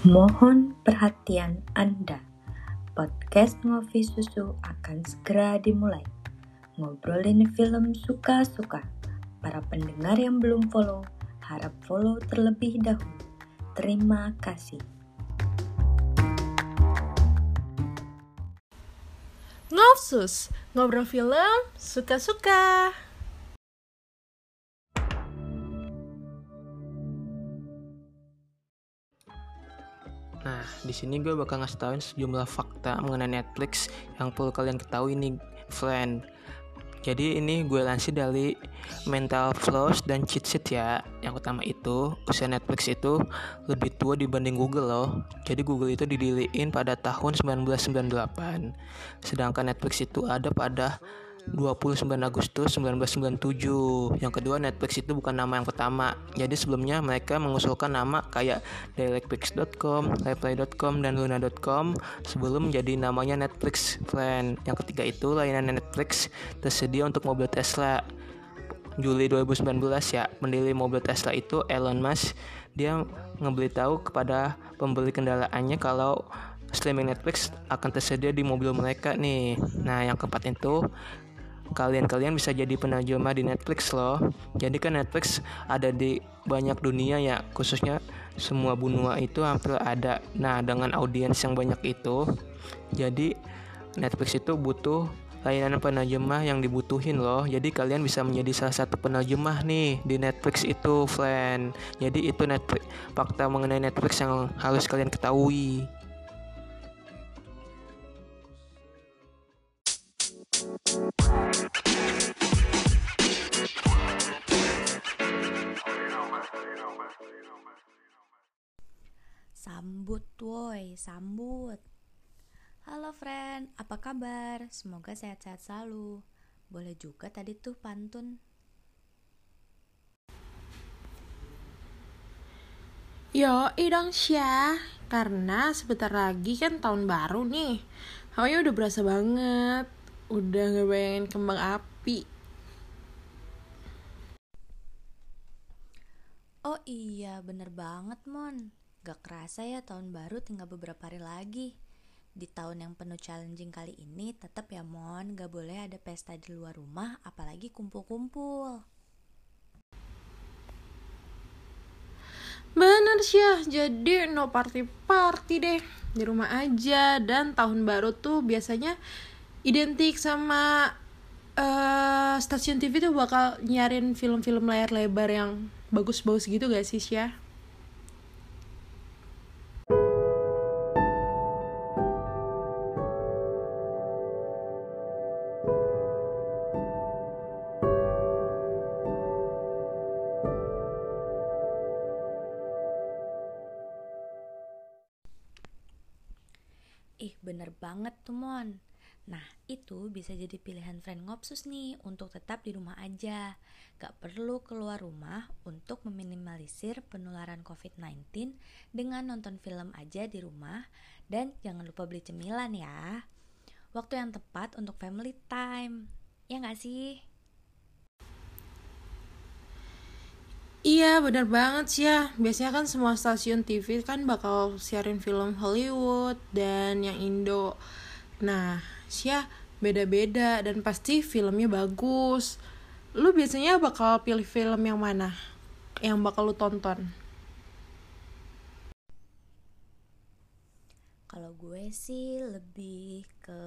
Mohon perhatian Anda. Podcast Ngopi Susu akan segera dimulai. Ngobrolin film suka-suka. Para pendengar yang belum follow, harap follow terlebih dahulu. Terima kasih. Ngopsus, ngobrol film suka-suka. Nah, di sini gue bakal ngasih tauin sejumlah fakta mengenai Netflix yang perlu kalian ketahui nih, friend. Jadi ini gue lansir dari Mental Flows dan Cheat Sheet ya. Yang pertama itu, usia Netflix itu lebih tua dibanding Google loh. Jadi Google itu didirikan pada tahun 1998. Sedangkan Netflix itu ada pada 29 Agustus 1997. Yang kedua, Netflix itu bukan nama yang pertama. Jadi sebelumnya mereka mengusulkan nama kayak directpix.com, replay.com, dan luna.com sebelum menjadi namanya Netflix Friend. Yang ketiga itu layanan Netflix tersedia untuk mobil Tesla. Juli 2019 ya, pendiri mobil Tesla itu Elon Musk dia ngeberitahu kepada pembeli kendaraannya kalau streaming Netflix akan tersedia di mobil mereka nih. Nah, yang keempat itu kalian-kalian bisa jadi penerjemah di Netflix loh. Jadi kan Netflix ada di banyak dunia ya, khususnya semua benua itu hampir ada. Nah, dengan audiens yang banyak itu, jadi Netflix itu butuh layanan penerjemah yang dibutuhin loh. Jadi kalian bisa menjadi salah satu penerjemah nih di Netflix itu, friend. Jadi itu Netflix fakta mengenai Netflix yang harus kalian ketahui. Sambut woi, sambut. Halo friend, apa kabar? Semoga sehat-sehat selalu. Boleh juga tadi tuh pantun. Yo, idong Syah. Karena sebentar lagi kan tahun baru nih. Hawanya udah berasa banget. Udah ngebayangin kembang api. Oh iya, bener banget Mon. Gak kerasa ya tahun baru tinggal beberapa hari lagi. Di tahun yang penuh challenging kali ini, tetap ya Mon, gak boleh ada pesta di luar rumah, apalagi kumpul-kumpul. Bener Syah, jadi no party-party deh. Di rumah aja. Dan tahun baru tuh biasanya identik sama uh, stasiun TV tuh bakal nyarin film-film layar lebar yang bagus-bagus gitu gak sih Syah? Ih, bener banget tuh Mon. Nah, itu bisa jadi pilihan friend ngopsus nih untuk tetap di rumah aja. Gak perlu keluar rumah untuk meminimalisir penularan COVID-19 dengan nonton film aja di rumah dan jangan lupa beli cemilan ya. Waktu yang tepat untuk family time. Ya gak sih? Iya bener banget sih ya. Biasanya kan semua stasiun TV kan bakal siarin film Hollywood dan yang Indo. Nah sih ya beda-beda dan pasti filmnya bagus. Lu biasanya bakal pilih film yang mana? Yang bakal lu tonton? Kalau gue sih lebih ke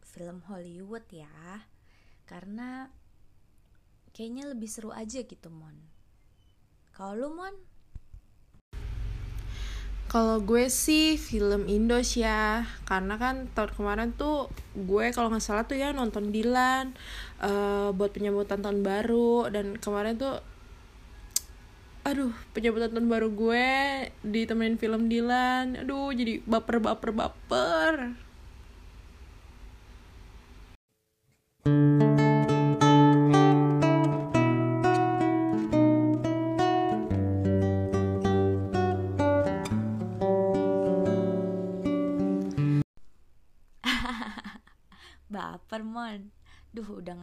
film Hollywood ya. Karena kayaknya lebih seru aja gitu Mon kalau lu Mon? Kalau gue sih film Indo sih ya Karena kan tahun kemarin tuh Gue kalau nggak salah tuh ya nonton Dilan uh, Buat penyambutan tahun baru. Dan kemarin tuh Aduh penyambutan tahun baru gue Ditemenin film Dilan. Aduh jadi baper baper baper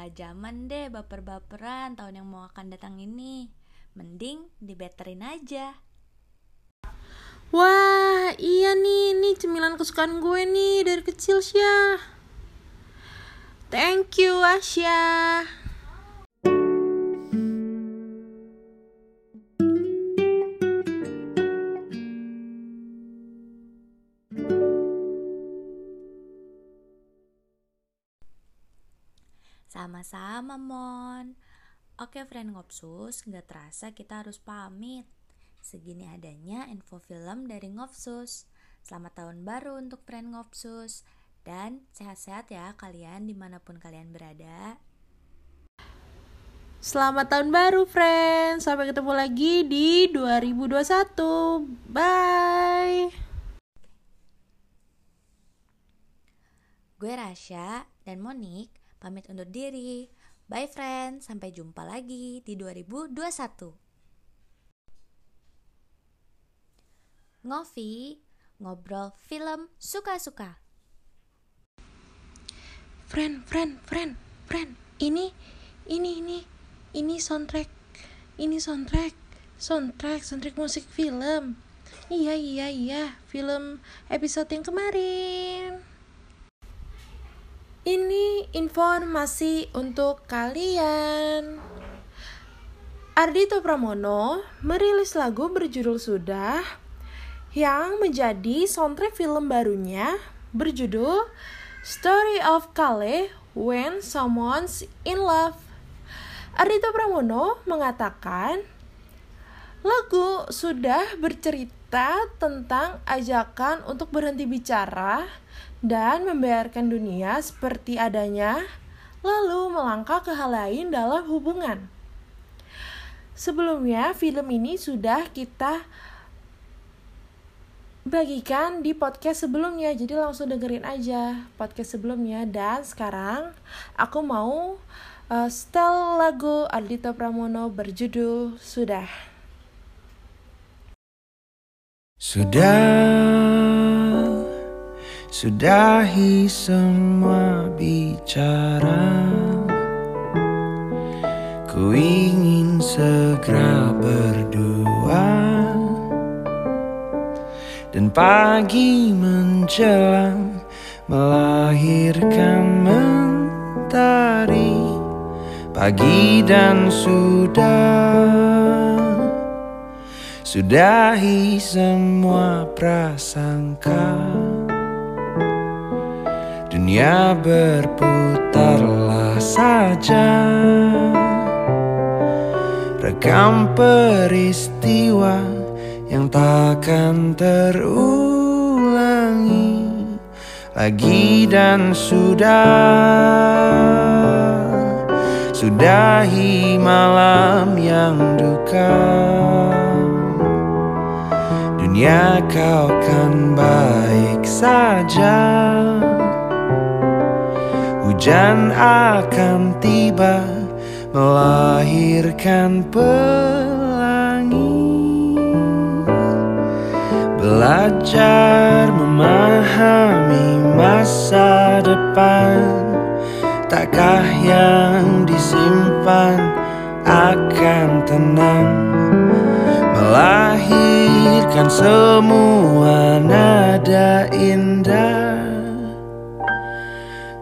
Duh udah gak zaman deh baper-baperan tahun yang mau akan datang ini Mending dibeterin aja Wah, iya nih, ini cemilan kesukaan gue nih dari kecil Syah. Thank you, Asya. Sama-sama, Mon. Oke, friend Ngopsus, nggak terasa kita harus pamit. Segini adanya info film dari Ngopsus. Selamat tahun baru untuk friend Ngopsus. Dan sehat-sehat ya kalian di mana pun kalian berada. Selamat tahun baru, friends. Sampai ketemu lagi di 2021. Bye. Gue Rasya dan Monik pamit undur diri. Bye friends, sampai jumpa lagi di 2021. Ngopi, ngobrol film suka-suka. Friend, friend, friend, friend. Ini, ini, ini, ini soundtrack. Ini soundtrack. Soundtrack, soundtrack musik film. Iya, iya, iya. Film episode yang kemarin. Ini informasi untuk kalian. Ardito Pramono merilis lagu berjudul Sudah yang menjadi soundtrack film barunya berjudul Story of Kale When Someone's in Love. Ardito Pramono mengatakan lagu sudah bercerita tentang ajakan untuk berhenti bicara dan membiarkan dunia seperti adanya, lalu melangkah ke hal lain dalam hubungan. Sebelumnya, film ini sudah kita bagikan di podcast sebelumnya jadi langsung dengerin aja podcast sebelumnya. Dan sekarang aku mau uh, setel lagu Ardito Pramono berjudul Sudah. Sudah Sudahi semua bicara. Ku ingin segera berdua. Dan pagi menjelang melahirkan mentari Pagi dan sudah. Sudahi semua prasangka Dunia berputarlah saja. Rekam peristiwa yang takkan terulangi lagi dan sudah. Sudahi malam yang duka. Dunia kau kan baik saja hujan akan tiba melahirkan pelangi. Belajar memahami masa depan Takkah yang disimpan akan tenang? Melahirkan semua nada indah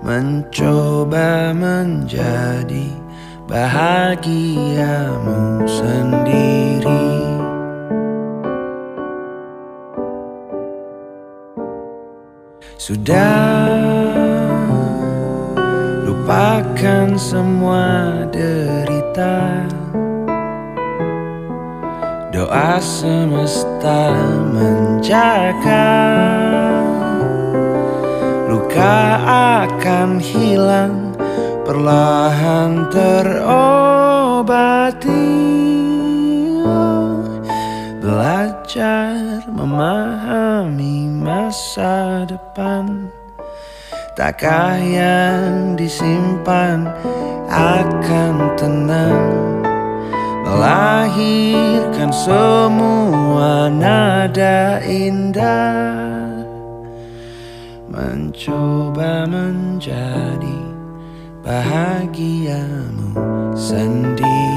Mencoba menjadi bahagiamu sendiri. Sudah lupakan semua derita. Doa semesta menjaga Luka akan hilang Perlahan terobati. Belajar memahami masa depan. Takkah yang disimpan akan tenang. Melahirkan semua nada indah Mencoba menjadi bahagiamu sendiri